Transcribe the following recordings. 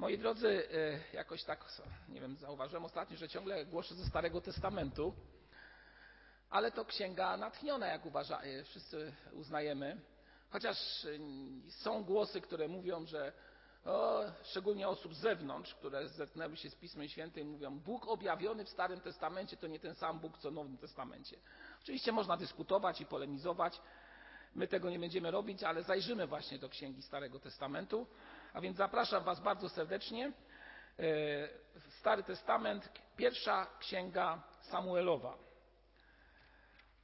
Moi drodzy, e, jakoś tak, nie wiem, zauważyłem ostatnio, że ciągle głoszę ze Starego Testamentu, ale to księga natchniona, jak uważa, e, wszyscy uznajemy. Chociaż e, są głosy, które mówią, że o, szczególnie osób z zewnątrz, które zetknęły się z Pismem Świętym, mówią, Bóg objawiony w Starym Testamencie to nie ten sam Bóg, co w Nowym Testamencie. Oczywiście można dyskutować i polemizować. My tego nie będziemy robić, ale zajrzymy właśnie do Księgi Starego Testamentu. A więc zapraszam Was bardzo serdecznie. E, Stary Testament, pierwsza Księga Samuelowa.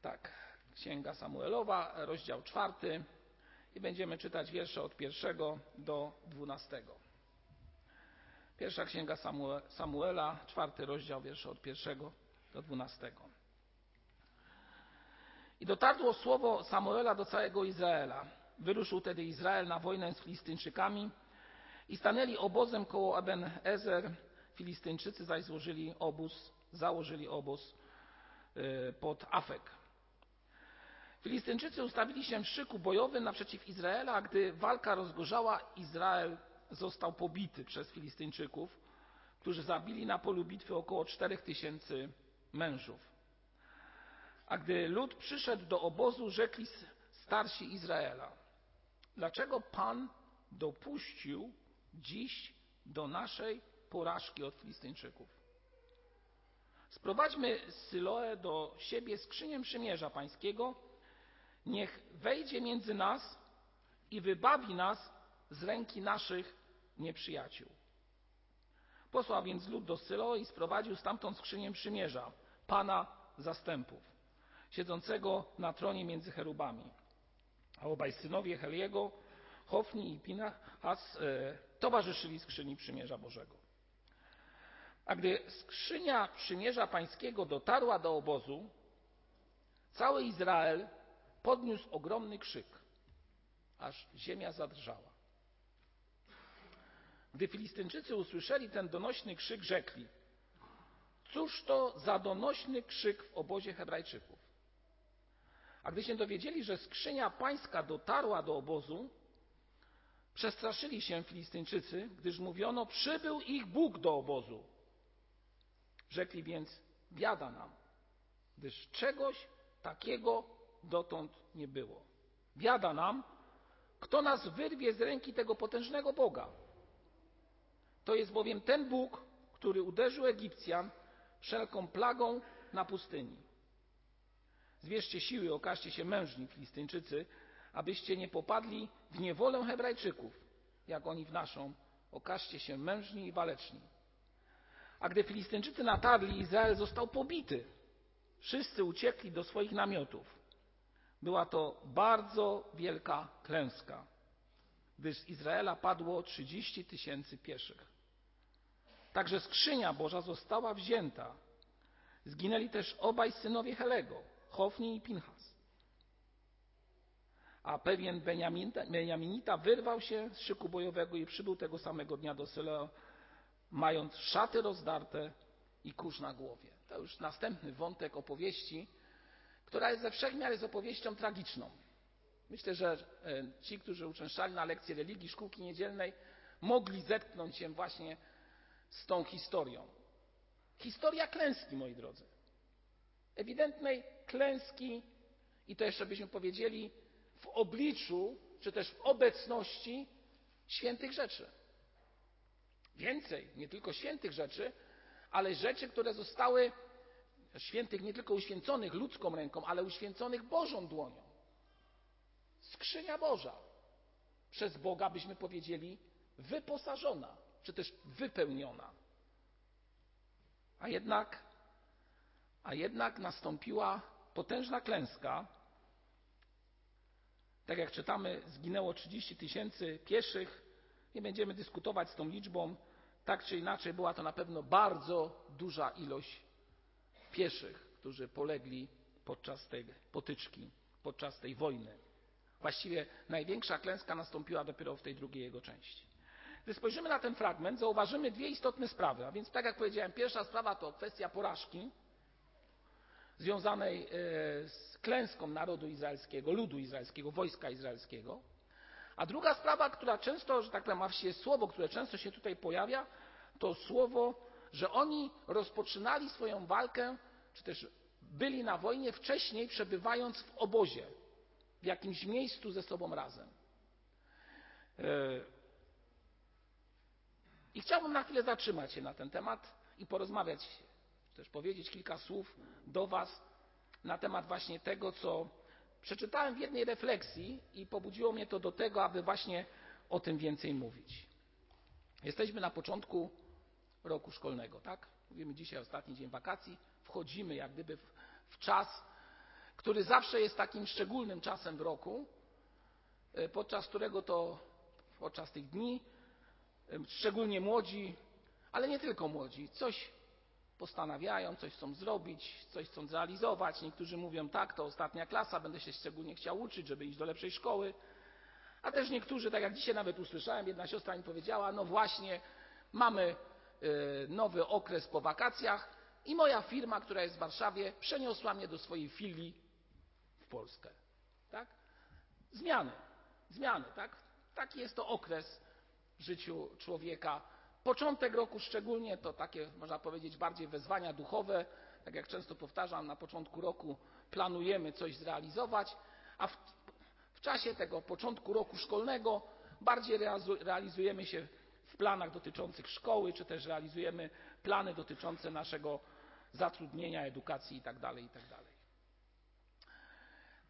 Tak, Księga Samuelowa, rozdział czwarty i będziemy czytać wiersze od pierwszego do dwunastego. Pierwsza Księga Samuela, czwarty rozdział, wiersze od pierwszego do dwunastego. I dotarło słowo Samuela do całego Izraela. Wyruszył wtedy Izrael na wojnę z Filistyńczykami i stanęli obozem koło Eben Ezer. Filistyńczycy zaś złożyli obóz, założyli obóz y, pod Afek. Filistyńczycy ustawili się w szyku bojowym naprzeciw Izraela, a gdy walka rozgorzała, Izrael został pobity przez Filistyńczyków, którzy zabili na polu bitwy około czterech tysięcy mężów. A gdy lud przyszedł do obozu, rzekli starsi Izraela: Dlaczego Pan dopuścił dziś do naszej porażki od Filistyńczyków? Sprowadźmy Syloę do siebie skrzynię przymierza pańskiego niech wejdzie między nas i wybawi nas z ręki naszych nieprzyjaciół. Posłał więc lud do Sylo i sprowadził stamtąd skrzynię przymierza, Pana zastępów, siedzącego na tronie między cherubami. A obaj synowie Heliego, Hofni i Pinachas e, towarzyszyli skrzyni przymierza Bożego. A gdy skrzynia przymierza pańskiego dotarła do obozu, cały Izrael podniósł ogromny krzyk, aż ziemia zadrżała. Gdy Filistyńczycy usłyszeli ten donośny krzyk, rzekli: Cóż to za donośny krzyk w obozie Hebrajczyków? A gdy się dowiedzieli, że skrzynia pańska dotarła do obozu, przestraszyli się Filistyńczycy, gdyż mówiono: Przybył ich Bóg do obozu. Rzekli więc: Biada nam, gdyż czegoś takiego dotąd nie było. Biada nam, kto nas wyrwie z ręki tego potężnego Boga. To jest bowiem ten Bóg, który uderzył Egipcjan wszelką plagą na pustyni. Zwierzcie siły, okażcie się mężni, Filistyńczycy, abyście nie popadli w niewolę Hebrajczyków, jak oni w naszą. Okażcie się mężni i waleczni. A gdy Filistyńczycy natarli, Izrael został pobity. Wszyscy uciekli do swoich namiotów. Była to bardzo wielka klęska, gdyż z Izraela padło 30 tysięcy pieszych. Także skrzynia Boża została wzięta. Zginęli też obaj synowie Helego, Hofni i Pinchas. A pewien Beniaminita wyrwał się z szyku bojowego i przybył tego samego dnia do Syleo, mając szaty rozdarte i kurz na głowie. To już następny wątek opowieści, która jest ze wszechmiar jest opowieścią tragiczną. Myślę, że e, ci, którzy uczęszczali na lekcje religii szkółki niedzielnej, mogli zetknąć się właśnie z tą historią. Historia klęski, moi drodzy. Ewidentnej klęski i to jeszcze byśmy powiedzieli w obliczu, czy też w obecności świętych rzeczy. Więcej, nie tylko świętych rzeczy, ale rzeczy, które zostały świętych nie tylko uświęconych ludzką ręką, ale uświęconych Bożą dłonią. Skrzynia Boża, przez Boga byśmy powiedzieli wyposażona, czy też wypełniona. A jednak, a jednak nastąpiła potężna klęska. Tak jak czytamy, zginęło 30 tysięcy pieszych. Nie będziemy dyskutować z tą liczbą. Tak czy inaczej, była to na pewno bardzo duża ilość pieszych, którzy polegli podczas tej potyczki, podczas tej wojny. Właściwie największa klęska nastąpiła dopiero w tej drugiej jego części. Gdy spojrzymy na ten fragment, zauważymy dwie istotne sprawy. A więc, tak jak powiedziałem, pierwsza sprawa to kwestia porażki związanej e, z klęską narodu izraelskiego, ludu izraelskiego, wojska izraelskiego. A druga sprawa, która często, że tak powiem, a właściwie słowo, które często się tutaj pojawia, to słowo, że oni rozpoczynali swoją walkę, czy też byli na wojnie wcześniej, przebywając w obozie, w jakimś miejscu ze sobą razem. E, I chciałbym na chwilę zatrzymać się na ten temat i porozmawiać, też powiedzieć kilka słów do Was na temat właśnie tego, co przeczytałem w jednej refleksji i pobudziło mnie to do tego, aby właśnie o tym więcej mówić. Jesteśmy na początku roku szkolnego, tak? Mówimy dzisiaj ostatni dzień wakacji, wchodzimy jak gdyby w, w czas, który zawsze jest takim szczególnym czasem w roku, e, podczas którego to podczas tych dni e, szczególnie młodzi, ale nie tylko młodzi, coś postanawiają, coś chcą zrobić, coś chcą zrealizować. Niektórzy mówią, tak, to ostatnia klasa, będę się szczególnie chciał uczyć, żeby iść do lepszej szkoły. A też niektórzy, tak jak dzisiaj nawet usłyszałem, jedna siostra mi powiedziała, no właśnie, mamy e, nowy okres po wakacjach i moja firma, która jest w Warszawie, przeniosła mnie do swojej filii w Polskę. Tak? Zmiany, zmiany, tak? Taki jest to okres w życiu człowieka Początek roku szczególnie to takie, można powiedzieć, bardziej wezwania duchowe. Tak jak często powtarzam, na początku roku planujemy coś zrealizować, a w, w czasie tego początku roku szkolnego bardziej realizujemy się w planach dotyczących szkoły, czy też realizujemy plany dotyczące naszego zatrudnienia, edukacji itd. Tak itd. Tak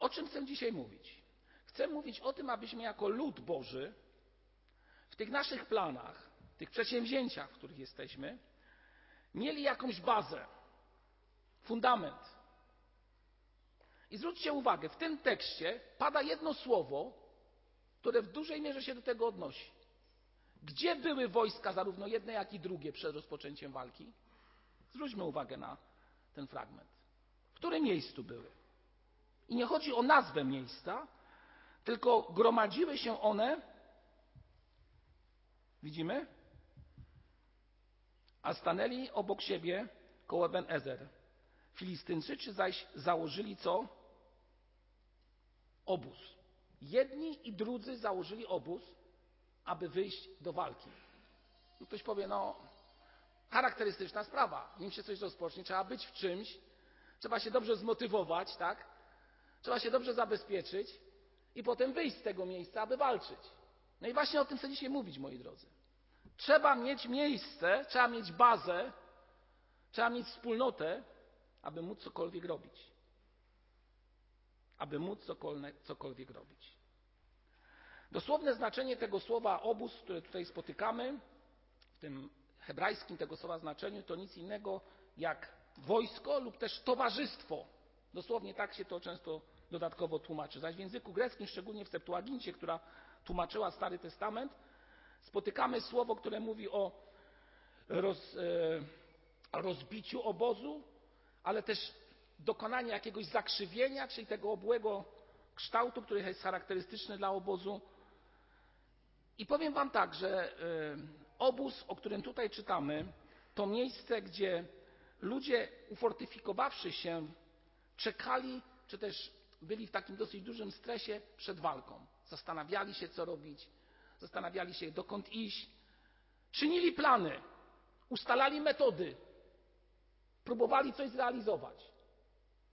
o czym chcę dzisiaj mówić? Chcę mówić o tym, abyśmy jako lud Boży w tych naszych planach tych przedsięwzięciach, w których jesteśmy, mieli jakąś bazę, fundament. I zwróćcie uwagę, w tym tekście pada jedno słowo, które w dużej mierze się do tego odnosi. Gdzie były wojska, zarówno jedne, jak i drugie, przed rozpoczęciem walki? Zwróćmy uwagę na ten fragment. W którym miejscu były? I nie chodzi o nazwę miejsca, tylko gromadziły się one, widzimy, a stanęli obok siebie koło Ben Ezer. Filistynczycy zaś założyli co? Obóz. Jedni i drudzy założyli obóz, aby wyjść do walki. No ktoś powie, no charakterystyczna sprawa. Nim się coś rozpocznie, trzeba być w czymś, trzeba się dobrze zmotywować, tak? Trzeba się dobrze zabezpieczyć i potem wyjść z tego miejsca, aby walczyć. No i właśnie o tym chcę dzisiaj mówić, moi drodzy. Trzeba mieć miejsce, trzeba mieć bazę, trzeba mieć wspólnotę, aby móc cokolwiek robić. Aby móc cokolwiek robić. Dosłowne znaczenie tego słowa obóz, które tutaj spotykamy, w tym hebrajskim tego słowa znaczeniu, to nic innego jak wojsko lub też towarzystwo. Dosłownie tak się to często dodatkowo tłumaczy. Zaś w języku greckim, szczególnie w Septuagincie, która tłumaczyła Stary Testament, spotykamy słowo, które mówi o roz, e, rozbiciu obozu, ale też dokonaniu jakiegoś zakrzywienia, czyli tego obłego kształtu, który jest charakterystyczny dla obozu. I powiem Wam tak, że e, obóz, o którym tutaj czytamy, to miejsce, gdzie ludzie ufortyfikowawszy się, czekali, czy też byli w takim dosyć dużym stresie przed walką. Zastanawiali się, co robić, zastanawiali się, dokąd iść, czynili plany, ustalali metody, próbowali coś zrealizować.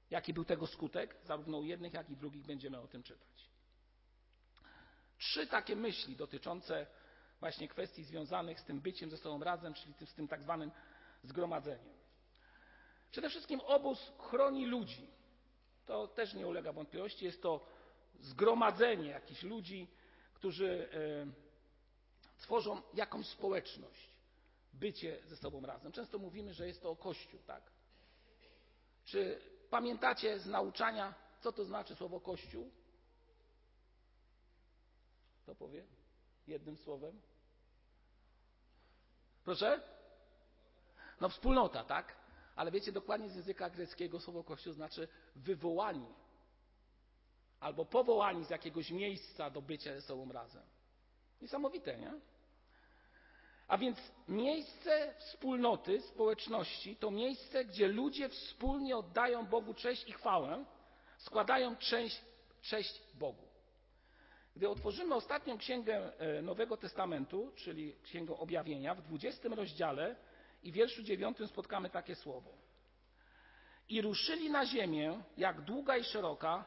Jaki był tego skutek? Zarówno u jednych, jak i drugich będziemy o tym czytać. Trzy takie myśli dotyczące właśnie kwestii związanych z tym byciem ze sobą razem, czyli z tym tak zwanym zgromadzeniem. Przede wszystkim obóz chroni ludzi. To też nie ulega wątpliwości. Jest to zgromadzenie jakichś ludzi, którzy e, tworzą jakąś społeczność, bycie ze sobą razem. Często mówimy, że jest to Kościół, tak? Czy pamiętacie z nauczania, co to znaczy słowo Kościół? To powie jednym słowem. Proszę? No wspólnota, tak? Ale wiecie, dokładnie z języka greckiego słowo Kościół znaczy wywołani albo powołani z jakiegoś miejsca do bycia ze sobą razem. Niesamowite, nie? A więc miejsce wspólnoty, społeczności to miejsce, gdzie ludzie wspólnie oddają Bogu cześć i chwałę, składają cześć, cześć Bogu. Gdy otworzymy ostatnią księgę e, Nowego Testamentu, czyli Księgę Objawienia, w 20 rozdziale i wierszu 9 spotkamy takie słowo. I ruszyli na ziemię, jak długa i szeroka,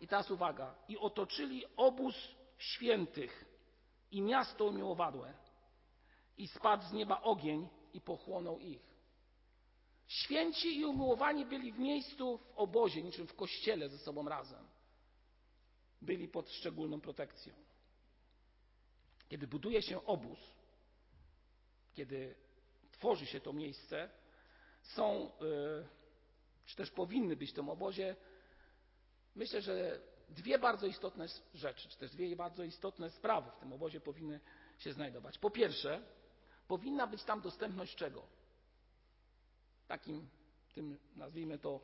i teraz uwaga, i otoczyli obóz świętych i miasto umiłowadłe. I spadł z nieba ogień i pochłonął ich. Święci i umiłowani byli w miejscu, w obozie, niczym w kościele ze sobą razem. Byli pod szczególną protekcją. Kiedy buduje się obóz, kiedy tworzy się to miejsce, są, y, czy też powinny być w tym obozie, myślę, że dwie bardzo istotne rzeczy, czy też dwie bardzo istotne sprawy w tym obozie powinny się znajdować. Po pierwsze, powinna być tam dostępność czego? Takim, tym nazwijmy to,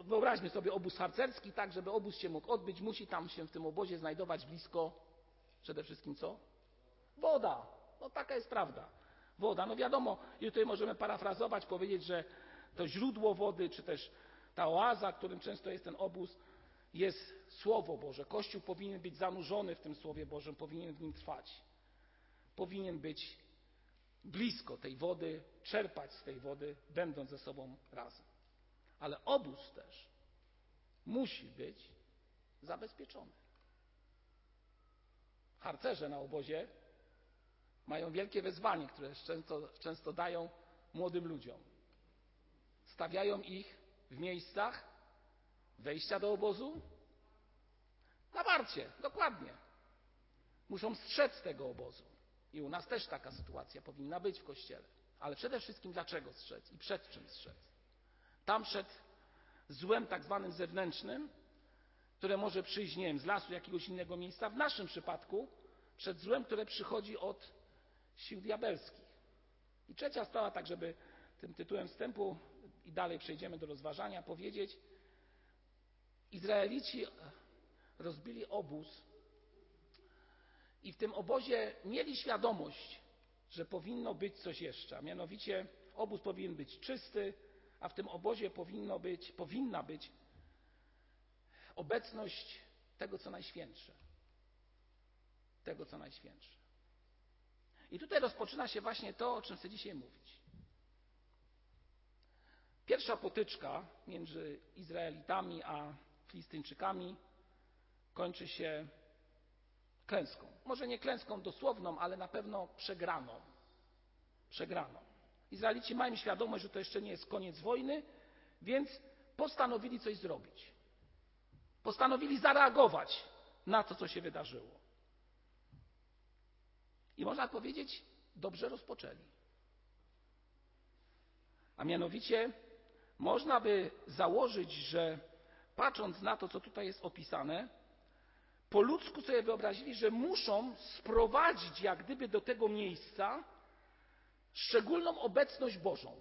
wyobraźmy sobie obóz harcerski, tak, żeby obóz się mógł odbyć, musi tam się w tym obozie znajdować blisko przede wszystkim co? Woda. No taka jest prawda. Woda. No wiadomo, i tutaj możemy parafrazować, powiedzieć, że to źródło wody, czy też ta oaza, którym często jest ten obóz, jest Słowo Boże. Kościół powinien być zanurzony w tym Słowie Bożym, powinien w nim trwać. Powinien być blisko tej wody, czerpać z tej wody, będąc ze sobą razem. Ale obóz też musi być zabezpieczony. Harcerze na obozie mają wielkie wezwanie, które często, często dają młodym ludziom. Stawiają ich w miejscach wejścia do obozu na warcie, dokładnie. Muszą strzec tego obozu. I u nas też taka sytuacja powinna być w kościele. Ale przede wszystkim dlaczego strzec i przed czym strzec? Tam przed złem tak zwanym zewnętrznym, które może przyjść, nie wiem, z lasu jakiegoś innego miejsca. W naszym przypadku przed złem, które przychodzi od sił diabelskich. I trzecia sprawa, tak żeby tym tytułem wstępu i dalej przejdziemy do rozważania, powiedzieć, Izraelici rozbili obóz i w tym obozie mieli świadomość, że powinno być coś jeszcze, a mianowicie obóz powinien być czysty, a w tym obozie powinno być, powinna być obecność tego, co najświętsze. Tego, co najświętsze. I tutaj rozpoczyna się właśnie to, o czym chcę dzisiaj mówić. Pierwsza potyczka między Izraelitami a Filistyńczykami kończy się klęską. Może nie klęską dosłowną, ale na pewno przegraną. Przegraną. Izraelici mają świadomość, że to jeszcze nie jest koniec wojny, więc postanowili coś zrobić. Postanowili zareagować na to, co się wydarzyło. I można powiedzieć, dobrze rozpoczęli. A mianowicie, można by założyć, że patrząc na to, co tutaj jest opisane, po ludzku sobie wyobrazili, że muszą sprowadzić jak gdyby do tego miejsca szczególną obecność Bożą.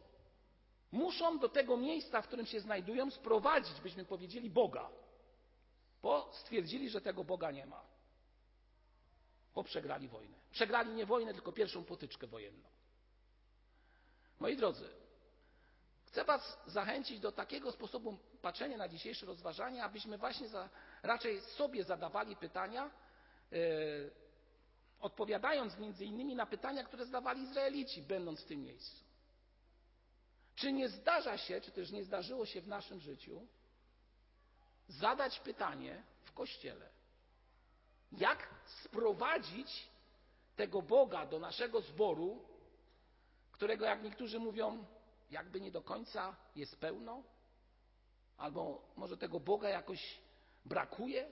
Muszą do tego miejsca, w którym się znajdują, sprowadzić, byśmy powiedzieli, Boga. Bo stwierdzili, że tego Boga nie ma. Bo przegrali wojnę. Przegrali nie wojnę, tylko pierwszą potyczkę wojenną. Moi drodzy, chcę Was zachęcić do takiego sposobu patrzenia na dzisiejsze rozważania, abyśmy właśnie za, raczej sobie zadawali pytania, yy, odpowiadając między innymi na pytania, które zadawali Izraelici, będąc w tym miejscu. Czy nie zdarza się, czy też nie zdarzyło się w naszym życiu zadać pytanie w kościele, jak sprowadzić tego Boga do naszego zboru, którego, jak niektórzy mówią, jakby nie do końca jest pełno? Albo może tego Boga jakoś brakuje?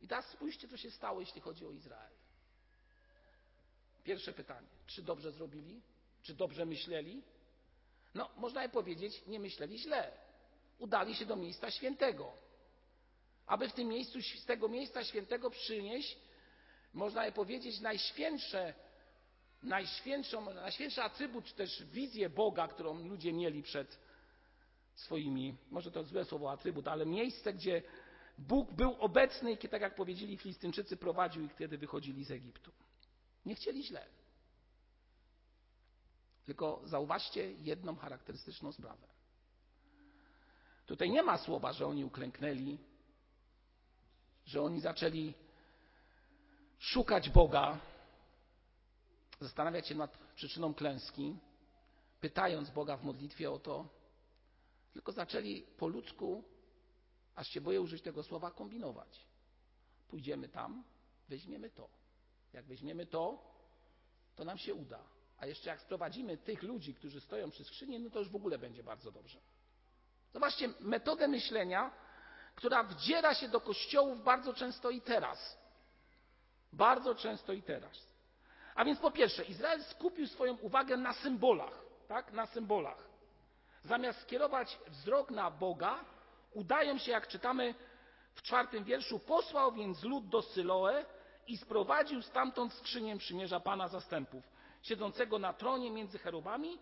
I teraz spójrzcie, co się stało, jeśli chodzi o Izrael. Pierwsze pytanie: czy dobrze zrobili? Czy dobrze myśleli? No, można je powiedzieć, nie myśleli źle. Udali się do miejsca świętego, aby w tym miejscu, z tego miejsca świętego przynieść, można je powiedzieć, najświętsze, najświętszą, najświętszy atrybut, czy też wizję Boga, którą ludzie mieli przed swoimi, może to złe słowo atrybut, ale miejsce, gdzie Bóg był obecny i tak jak powiedzieli Filistynczycy, prowadził ich, kiedy wychodzili z Egiptu. Nie chcieli źle. Tylko zauważcie jedną charakterystyczną sprawę. Tutaj nie ma słowa, że oni uklęknęli, że oni zaczęli szukać Boga, zastanawiać się nad przyczyną klęski, pytając Boga w modlitwie o to, tylko zaczęli po ludzku, aż się boję użyć tego słowa, kombinować. Pójdziemy tam, weźmiemy to. Jak weźmiemy to, to nam się uda. A jeszcze jak sprowadzimy tych ludzi, którzy stoją przy skrzyni, no to już w ogóle będzie bardzo dobrze. Zobaczcie metodę myślenia, która wdziera się do kościołów bardzo często i teraz. Bardzo często i teraz. A więc po pierwsze, Izrael skupił swoją uwagę na symbolach, tak? Na symbolach. Zamiast skierować wzrok na Boga, udają się, jak czytamy w czwartym wierszu, posłał więc lud do Syloe i sprowadził stamtąd skrzynię przymierza Pana zastępów, siedzącego na tronie między cherubami.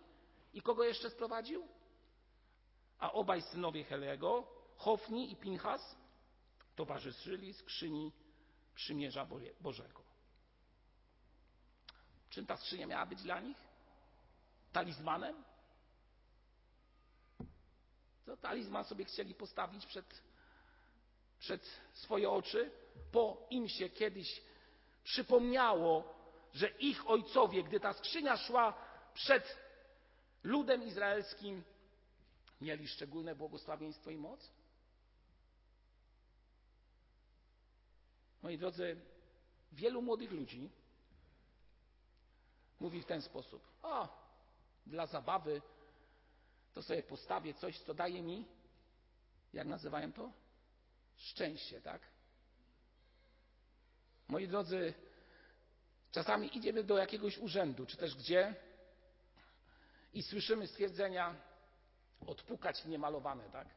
I kogo jeszcze sprowadził? A obaj synowie Helego, Hofni i Pinchas, towarzyszyli skrzyni przymierza Bożego. Czym ta skrzynia miała być dla nich? Talizmanem? To talizman sobie chcieli postawić przed, przed swoje oczy, bo im się kiedyś przypomniało, że ich ojcowie, gdy ta skrzynia szła przed ludem izraelskim, mieli szczególne błogosławieństwo i moc? Moi drodzy, wielu młodych ludzi mówi w ten sposób: O, dla zabawy to sobie postawię coś, co daje mi, jak nazywają to? Szczęście, tak? Moi drodzy, czasami idziemy do jakiegoś urzędu, czy też gdzie i słyszymy stwierdzenia odpukać niemalowane, tak?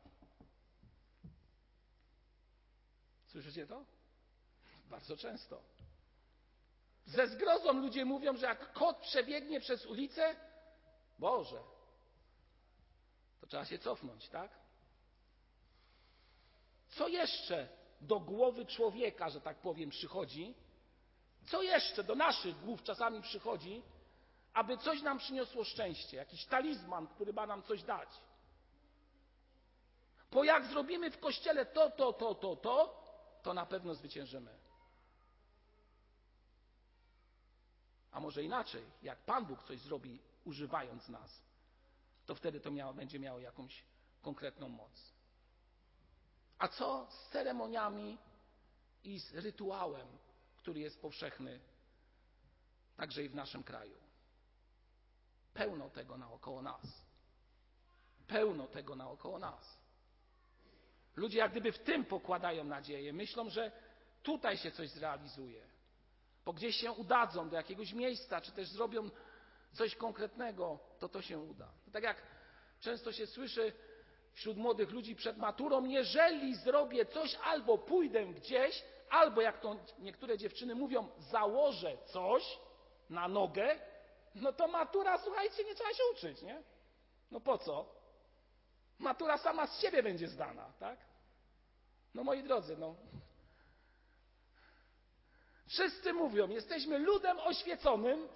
Słyszycie to? Bardzo często. Ze zgrozą ludzie mówią, że jak kot przebiegnie przez ulicę, Boże, to trzeba się cofnąć, tak? Co jeszcze do głowy człowieka, że tak powiem, przychodzi? Co jeszcze do naszych głów czasami przychodzi, aby coś nam przyniosło szczęście, jakiś talizman, który ma nam coś dać? Bo jak zrobimy w kościele to, to, to, to, to, to na pewno zwyciężymy. A może inaczej, jak Pan Bóg coś zrobi, używając nas, to wtedy to miało, będzie miało jakąś konkretną moc. A co z ceremoniami i z rytuałem, który jest powszechny także i w naszym kraju? Pełno tego naokoło nas. Pełno tego naokoło nas. Ludzie jak gdyby w tym pokładają nadzieję. Myślą, że tutaj się coś zrealizuje bo gdzieś się udadzą do jakiegoś miejsca, czy też zrobią coś konkretnego, to to się uda. Tak jak często się słyszy wśród młodych ludzi przed maturą, jeżeli zrobię coś, albo pójdę gdzieś, albo jak to niektóre dziewczyny mówią, założę coś na nogę, no to matura, słuchajcie, nie trzeba się uczyć, nie? No po co? Matura sama z siebie będzie zdana, tak? No moi drodzy, no Wszyscy mówią, jesteśmy ludem oświeconym,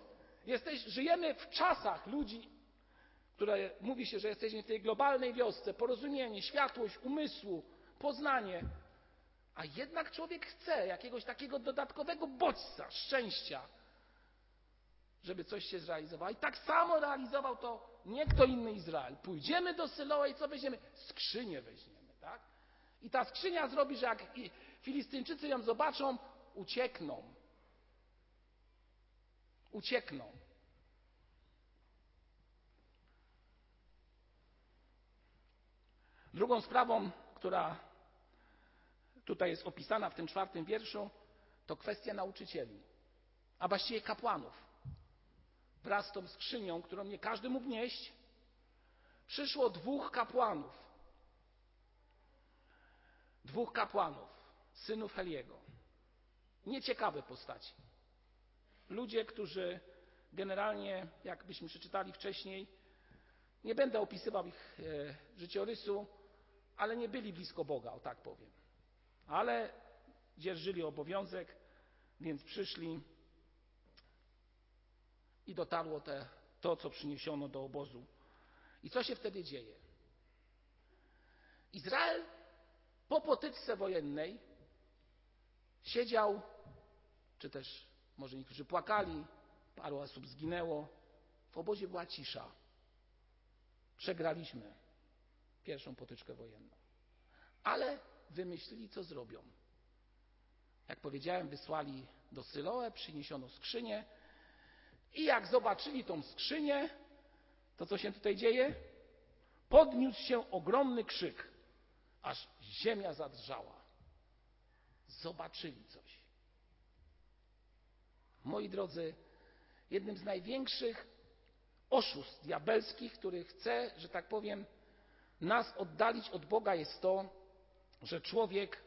żyjemy w czasach ludzi, które mówi się, że jesteśmy w tej globalnej wiosce, porozumienie, światłość umysłu, poznanie. A jednak człowiek chce jakiegoś takiego dodatkowego bodźca, szczęścia, żeby coś się zrealizowało. I tak samo realizował to nie kto inny Izrael. Pójdziemy do Syloa i co weźmiemy? Skrzynię weźmiemy, tak? I ta skrzynia zrobi, że jak Filistyńczycy ją zobaczą, uciekną. Uciekną. Drugą sprawą, która tutaj jest opisana w tym czwartym wierszu, to kwestia nauczycieli, a właściwie kapłanów. Wraz z tą skrzynią, którą nie każdy mógł nieść, przyszło dwóch kapłanów. Dwóch kapłanów, synów Heliego. Nieciekawe postaci. Ludzie, którzy generalnie, jakbyśmy przeczytali wcześniej, nie będę opisywał ich e, życiorysu, ale nie byli blisko Boga, o tak powiem. Ale dzierżyli obowiązek, więc przyszli i dotarło te, to, co przyniesiono do obozu. I co się wtedy dzieje? Izrael po potyczce wojennej siedział, czy też może niektórzy płakali, paru osób zginęło. W obozie była cisza. Przegraliśmy pierwszą potyczkę wojenną. Ale wymyślili, co zrobią. Jak powiedziałem, wysłali do Syloe, przyniesiono skrzynię i jak zobaczyli tą skrzynię, to co się tutaj dzieje? Podniósł się ogromny krzyk, aż ziemia zadrżała. Zobaczyli coś. Moi drodzy, jednym z największych oszustw diabelskich, który chce, że tak powiem, nas oddalić od Boga, jest to, że człowiek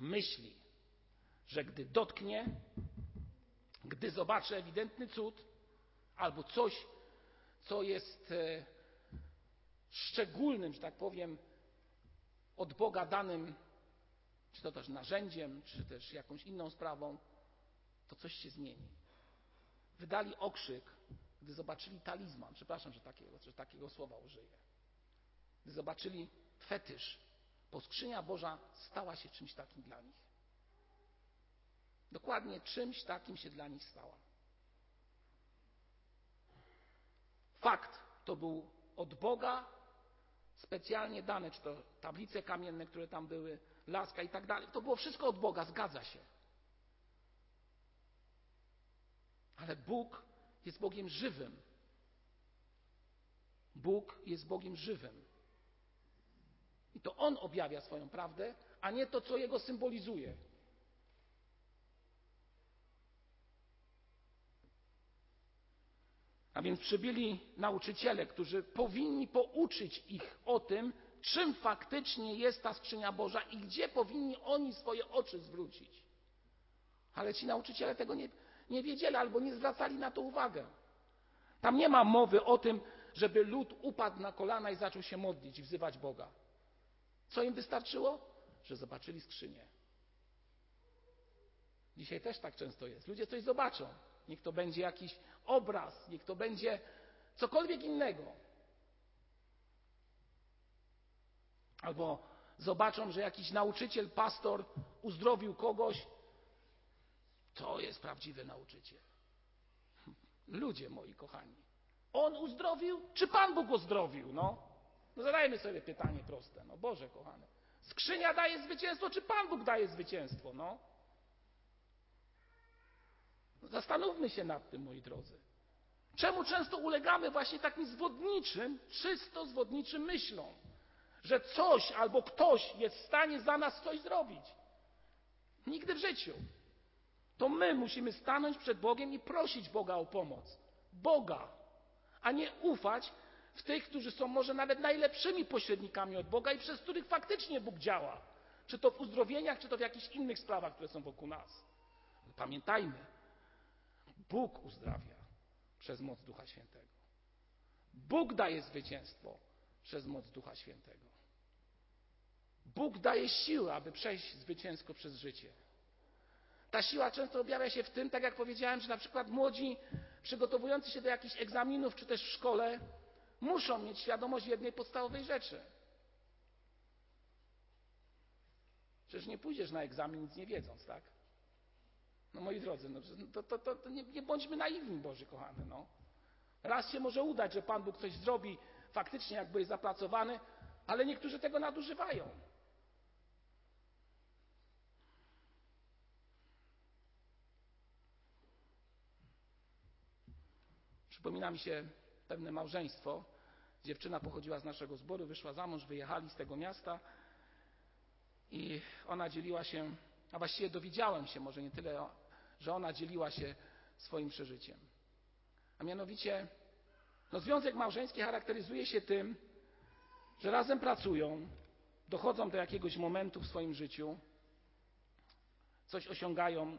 myśli, że gdy dotknie, gdy zobaczy ewidentny cud albo coś, co jest e, szczególnym, że tak powiem, od Boga danym, czy to też narzędziem, czy też jakąś inną sprawą, to coś się zmieni. Wydali okrzyk, gdy zobaczyli talizman. Przepraszam, że takiego, że takiego słowa użyję. Gdy zobaczyli fetysz, bo skrzynia Boża stała się czymś takim dla nich. Dokładnie czymś takim się dla nich stała. Fakt to był od Boga specjalnie dane, czy to tablice kamienne, które tam były, laska i tak dalej. To było wszystko od Boga, zgadza się. Ale Bóg jest Bogiem żywym. Bóg jest Bogiem żywym. I to On objawia swoją prawdę, a nie to, co Jego symbolizuje. A więc przybyli nauczyciele, którzy powinni pouczyć ich o tym, czym faktycznie jest ta skrzynia Boża i gdzie powinni oni swoje oczy zwrócić. Ale ci nauczyciele tego nie, nie wiedzieli albo nie zwracali na to uwagę. Tam nie ma mowy o tym, żeby lud upadł na kolana i zaczął się modlić i wzywać Boga. Co im wystarczyło? Że zobaczyli skrzynię. Dzisiaj też tak często jest. Ludzie coś zobaczą. Niech to będzie jakiś obraz, niech to będzie cokolwiek innego. Albo zobaczą, że jakiś nauczyciel, pastor uzdrowił kogoś. To jest prawdziwy nauczyciel. Ludzie moi kochani. On uzdrowił, czy Pan Bóg uzdrowił? No, no zadajmy sobie pytanie proste. No Boże kochany. Skrzynia daje zwycięstwo, czy Pan Bóg daje zwycięstwo? No. Zastanówmy się nad tym, moi drodzy. Czemu często ulegamy właśnie takim zwodniczym, czysto zwodniczym myślom, że coś albo ktoś jest w stanie za nas coś zrobić? Nigdy w życiu. To my musimy stanąć przed Bogiem i prosić Boga o pomoc. Boga, a nie ufać w tych, którzy są może nawet najlepszymi pośrednikami od Boga i przez których faktycznie Bóg działa. Czy to w uzdrowieniach, czy to w jakichś innych sprawach, które są wokół nas. Pamiętajmy, Bóg uzdrawia przez moc Ducha Świętego. Bóg daje zwycięstwo przez moc Ducha Świętego. Bóg daje siłę, aby przejść zwycięsko przez życie. Ta siła często objawia się w tym, tak jak powiedziałem, że na przykład młodzi przygotowujący się do jakichś egzaminów, czy też w szkole, muszą mieć świadomość jednej podstawowej rzeczy. Przecież nie pójdziesz na egzamin nic nie wiedząc, tak? No moi drodzy, no, to, to, to, to nie, nie, bądźmy naiwni, Boży kochany. No. Raz się może udać, że Pan Bóg coś zrobi faktycznie, jakby jest zapracowany, ale niektórzy tego nadużywają. Przypomina mi się pewne małżeństwo. Dziewczyna pochodziła z naszego zboru, wyszła za mąż, wyjechali z tego miasta i ona dzieliła się, a właściwie dowiedziałem się, może nie tyle że ona dzieliła się swoim przeżyciem. A mianowicie, no, związek małżeński charakteryzuje się tym, że razem pracują, dochodzą do jakiegoś momentu w swoim życiu, coś osiągają,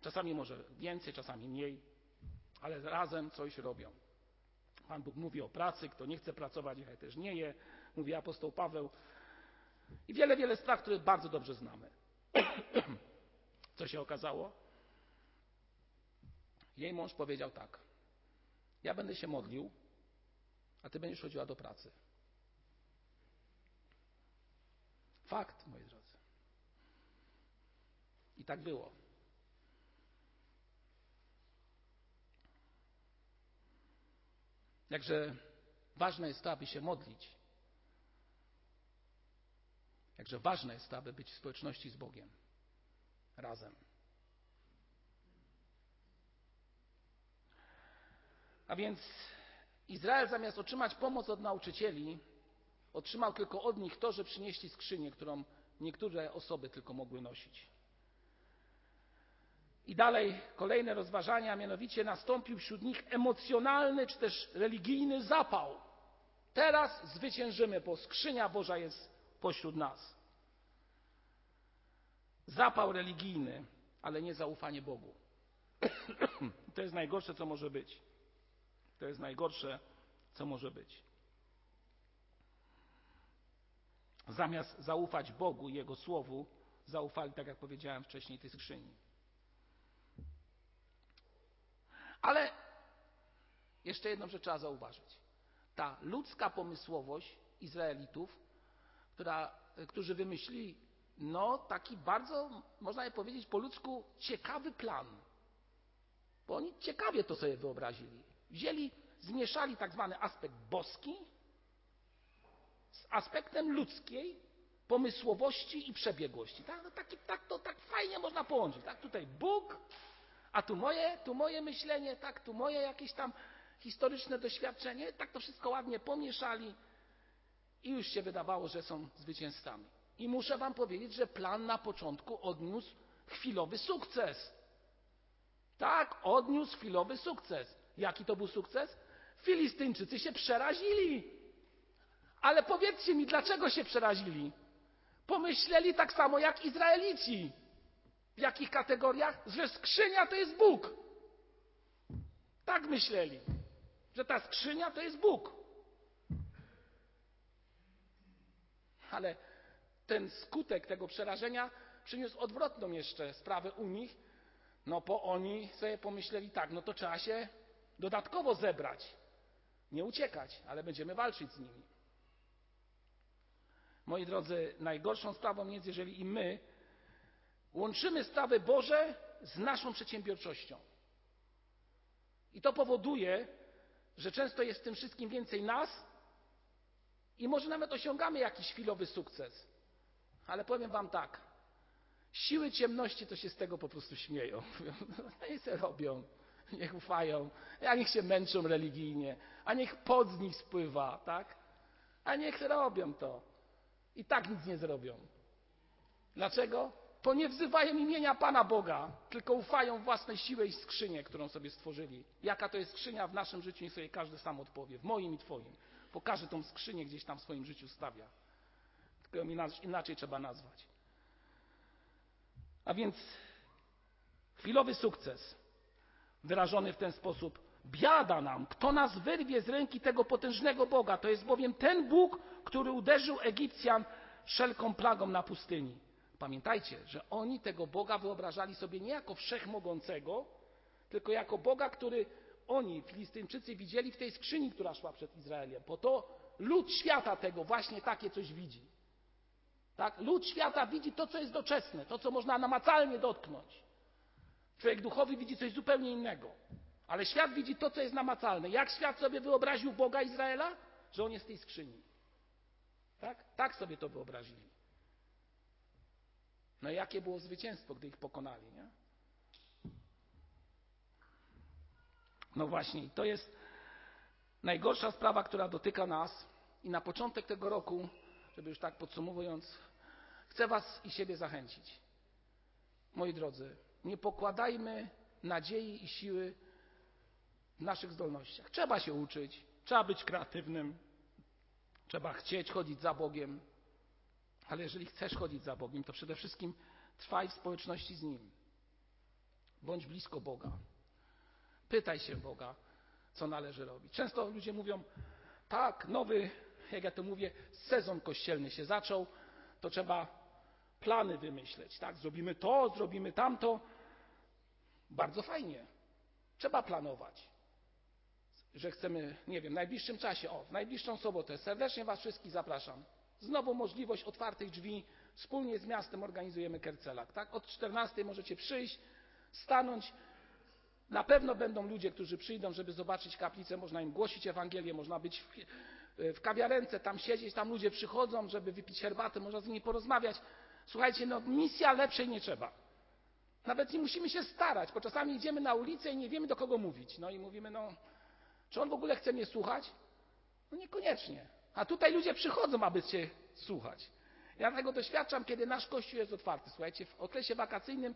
czasami może więcej, czasami mniej, ale razem coś robią. Pan Bóg mówi o pracy, kto nie chce pracować, niechaj też nie je, mówi apostoł Paweł. I wiele, wiele spraw, które bardzo dobrze znamy. Co się okazało? Jej mąż powiedział tak: Ja będę się modlił, a ty będziesz chodziła do pracy. Fakt, moi drodzy. I tak było. Jakże ważne jest to, aby się modlić. Jakże ważne jest to, aby być w społeczności z Bogiem. Razem. A więc Izrael zamiast otrzymać pomoc od nauczycieli, otrzymał tylko od nich to, że przynieśli skrzynię, którą niektóre osoby tylko mogły nosić. I dalej kolejne rozważania, mianowicie nastąpił wśród nich emocjonalny czy też religijny zapał. Teraz zwyciężymy, bo skrzynia Boża jest pośród nas. Zapał religijny, ale nie zaufanie Bogu. to jest najgorsze, co może być. To jest najgorsze, co może być. Zamiast zaufać Bogu i Jego Słowu, zaufali, tak jak powiedziałem wcześniej, tej skrzyni. Ale jeszcze jedną rzecz trzeba zauważyć. Ta ludzka pomysłowość Izraelitów, która, którzy wymyślili no, taki bardzo, można by powiedzieć po ludzku, ciekawy plan. Bo oni ciekawie to sobie wyobrazili. Wzięli, zmieszali tak zwany aspekt boski z aspektem ludzkiej pomysłowości i przebiegłości. Tak, taki, tak, to tak fajnie można połączyć. Tak? Tutaj Bóg, a tu moje, tu moje myślenie, tak, tu moje jakieś tam historyczne doświadczenie. Tak to wszystko ładnie pomieszali i już się wydawało, że są zwycięzcami. I muszę Wam powiedzieć, że plan na początku odniósł chwilowy sukces. Tak, odniósł chwilowy sukces. Jaki to był sukces? Filistyńczycy się przerazili. Ale powiedzcie mi, dlaczego się przerazili? Pomyśleli tak samo jak Izraelici. W jakich kategoriach? Że skrzynia to jest Bóg. Tak myśleli, że ta skrzynia to jest Bóg. Ale ten skutek tego przerażenia przyniósł odwrotną jeszcze sprawę u nich, no bo oni sobie pomyśleli tak, no to trzeba się dodatkowo zebrać. Nie uciekać, ale będziemy walczyć z nimi. Moi drodzy, najgorszą sprawą jest, jeżeli i my łączymy sprawy Boże z naszą przedsiębiorczością. I to powoduje, że często jest w tym wszystkim więcej nas i może nawet osiągamy jakiś chwilowy sukces. Ale powiem Wam tak. Siły ciemności to się z tego po prostu śmieją. No niech se robią, niech ufają, a niech się męczą religijnie, a niech pod z nich spływa, tak? A niech robią to. I tak nic nie zrobią. Dlaczego? Bo nie wzywają imienia Pana Boga, tylko ufają własnej siłę i skrzynię, którą sobie stworzyli. Jaka to jest skrzynia w naszym życiu, niech sobie każdy sam odpowie. W moim i Twoim. Bo każdy tą skrzynię gdzieś tam w swoim życiu stawia tylko ją inaczej trzeba nazwać. A więc chwilowy sukces wyrażony w ten sposób. Biada nam, kto nas wyrwie z ręki tego potężnego Boga. To jest bowiem ten Bóg, który uderzył Egipcjan wszelką plagą na pustyni. Pamiętajcie, że oni tego Boga wyobrażali sobie nie jako wszechmogącego, tylko jako Boga, który oni, Filistyńczycy, widzieli w tej skrzyni, która szła przed Izraelem. Po to lud świata tego właśnie takie coś widzi. Tak? Lud świata widzi to, co jest doczesne, to, co można namacalnie dotknąć. Człowiek duchowy widzi coś zupełnie innego. Ale świat widzi to, co jest namacalne. Jak świat sobie wyobraził Boga Izraela? Że on jest w tej skrzyni. Tak? Tak sobie to wyobrazili. No i jakie było zwycięstwo, gdy ich pokonali, nie? No właśnie, to jest najgorsza sprawa, która dotyka nas. I na początek tego roku żeby już tak podsumowując, chcę Was i siebie zachęcić. Moi drodzy, nie pokładajmy nadziei i siły w naszych zdolnościach. Trzeba się uczyć, trzeba być kreatywnym, trzeba chcieć chodzić za Bogiem, ale jeżeli chcesz chodzić za Bogiem, to przede wszystkim trwaj w społeczności z Nim. Bądź blisko Boga. Pytaj się Boga, co należy robić. Często ludzie mówią, tak, nowy jak ja to mówię, sezon kościelny się zaczął, to trzeba plany wymyśleć, tak? Zrobimy to, zrobimy tamto. Bardzo fajnie. Trzeba planować. Że chcemy, nie wiem, w najbliższym czasie, o, w najbliższą sobotę serdecznie Was wszystkich zapraszam. Znowu możliwość otwartych drzwi wspólnie z miastem organizujemy Kercelak. Tak? Od 14 możecie przyjść, stanąć. Na pewno będą ludzie, którzy przyjdą, żeby zobaczyć kaplicę, można im głosić Ewangelię, można być w, w kawiarence, tam siedzieć, tam ludzie przychodzą, żeby wypić herbatę, można z nimi porozmawiać. Słuchajcie, no misja lepszej nie trzeba. Nawet nie musimy się starać, bo czasami idziemy na ulicę i nie wiemy do kogo mówić. No i mówimy, no, czy on w ogóle chce mnie słuchać? No niekoniecznie. A tutaj ludzie przychodzą, aby cię słuchać. Ja tego doświadczam, kiedy nasz kościół jest otwarty. Słuchajcie, w okresie wakacyjnym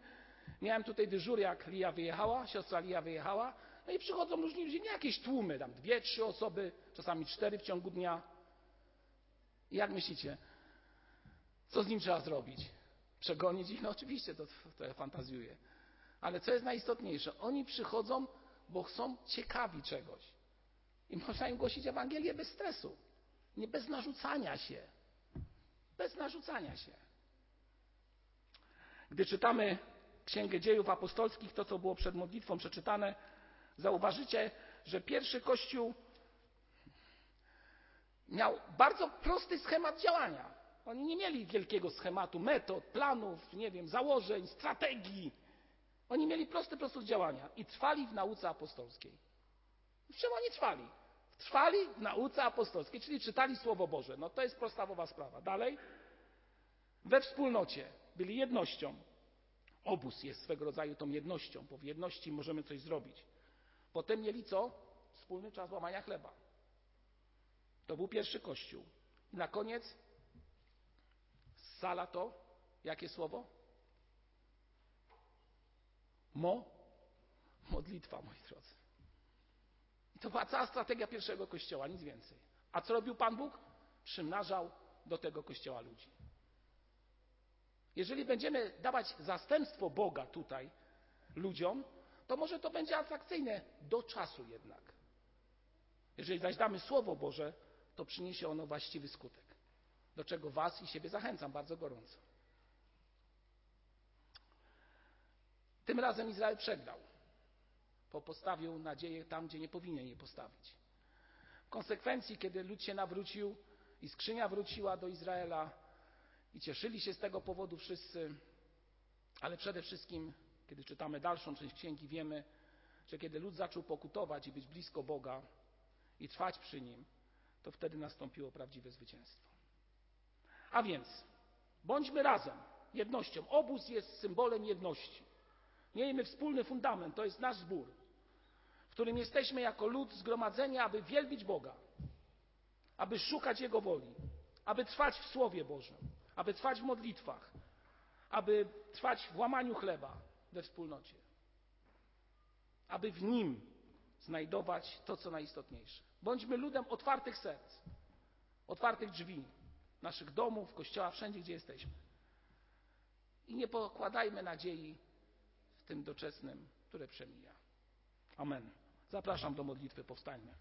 miałem tutaj dyżur, jak Lia wyjechała, siostra Lia wyjechała, no i przychodzą różni ludzie, nie jakieś tłumy, tam dwie, trzy osoby, czasami cztery w ciągu dnia. I jak myślicie, co z nim trzeba zrobić? Przegonić ich? No oczywiście, to, to fantazjuję. Ale co jest najistotniejsze? Oni przychodzą, bo są ciekawi czegoś. I można im głosić Ewangelię bez stresu, nie bez narzucania się. Bez narzucania się. Gdy czytamy Księgę Dziejów Apostolskich, to co było przed modlitwą przeczytane, zauważycie, że pierwszy Kościół miał bardzo prosty schemat działania. Oni nie mieli wielkiego schematu, metod, planów, nie wiem, założeń, strategii. Oni mieli prosty sposób działania i trwali w nauce apostolskiej. W czym oni trwali? Trwali w nauce apostolskiej, czyli czytali Słowo Boże. No to jest podstawowa sprawa. Dalej, we wspólnocie byli jednością. Obóz jest swego rodzaju tą jednością, bo w jedności możemy coś zrobić. Potem mieli co? Wspólny czas łamania chleba. To był pierwszy kościół. I na koniec sala to jakie słowo? Mo? Modlitwa, moi drodzy. To była cała strategia pierwszego kościoła, nic więcej. A co robił Pan Bóg? Przymnażał do tego kościoła ludzi. Jeżeli będziemy dawać zastępstwo Boga tutaj ludziom, to może to będzie atrakcyjne do czasu jednak. Jeżeli zaś damy Słowo Boże, to przyniesie ono właściwy skutek, do czego Was i siebie zachęcam bardzo gorąco. Tym razem Izrael przegrał, bo postawił nadzieję tam, gdzie nie powinien jej postawić. W konsekwencji, kiedy lud się nawrócił i skrzynia wróciła do Izraela, i cieszyli się z tego powodu wszyscy, ale przede wszystkim, kiedy czytamy dalszą część księgi, wiemy, że kiedy lud zaczął pokutować i być blisko Boga i trwać przy nim, to wtedy nastąpiło prawdziwe zwycięstwo. A więc bądźmy razem, jednością. Obóz jest symbolem jedności. Miejmy wspólny fundament, to jest nasz zbór, którym jesteśmy jako lud zgromadzeni, aby wielbić Boga, aby szukać Jego woli, aby trwać w Słowie Bożym, aby trwać w modlitwach, aby trwać w łamaniu chleba we wspólnocie, aby w nim znajdować to, co najistotniejsze. Bądźmy ludem otwartych serc, otwartych drzwi, naszych domów, kościoła, wszędzie, gdzie jesteśmy. I nie pokładajmy nadziei w tym doczesnym, które przemija. Amen. Zapraszam do modlitwy, powstańmy.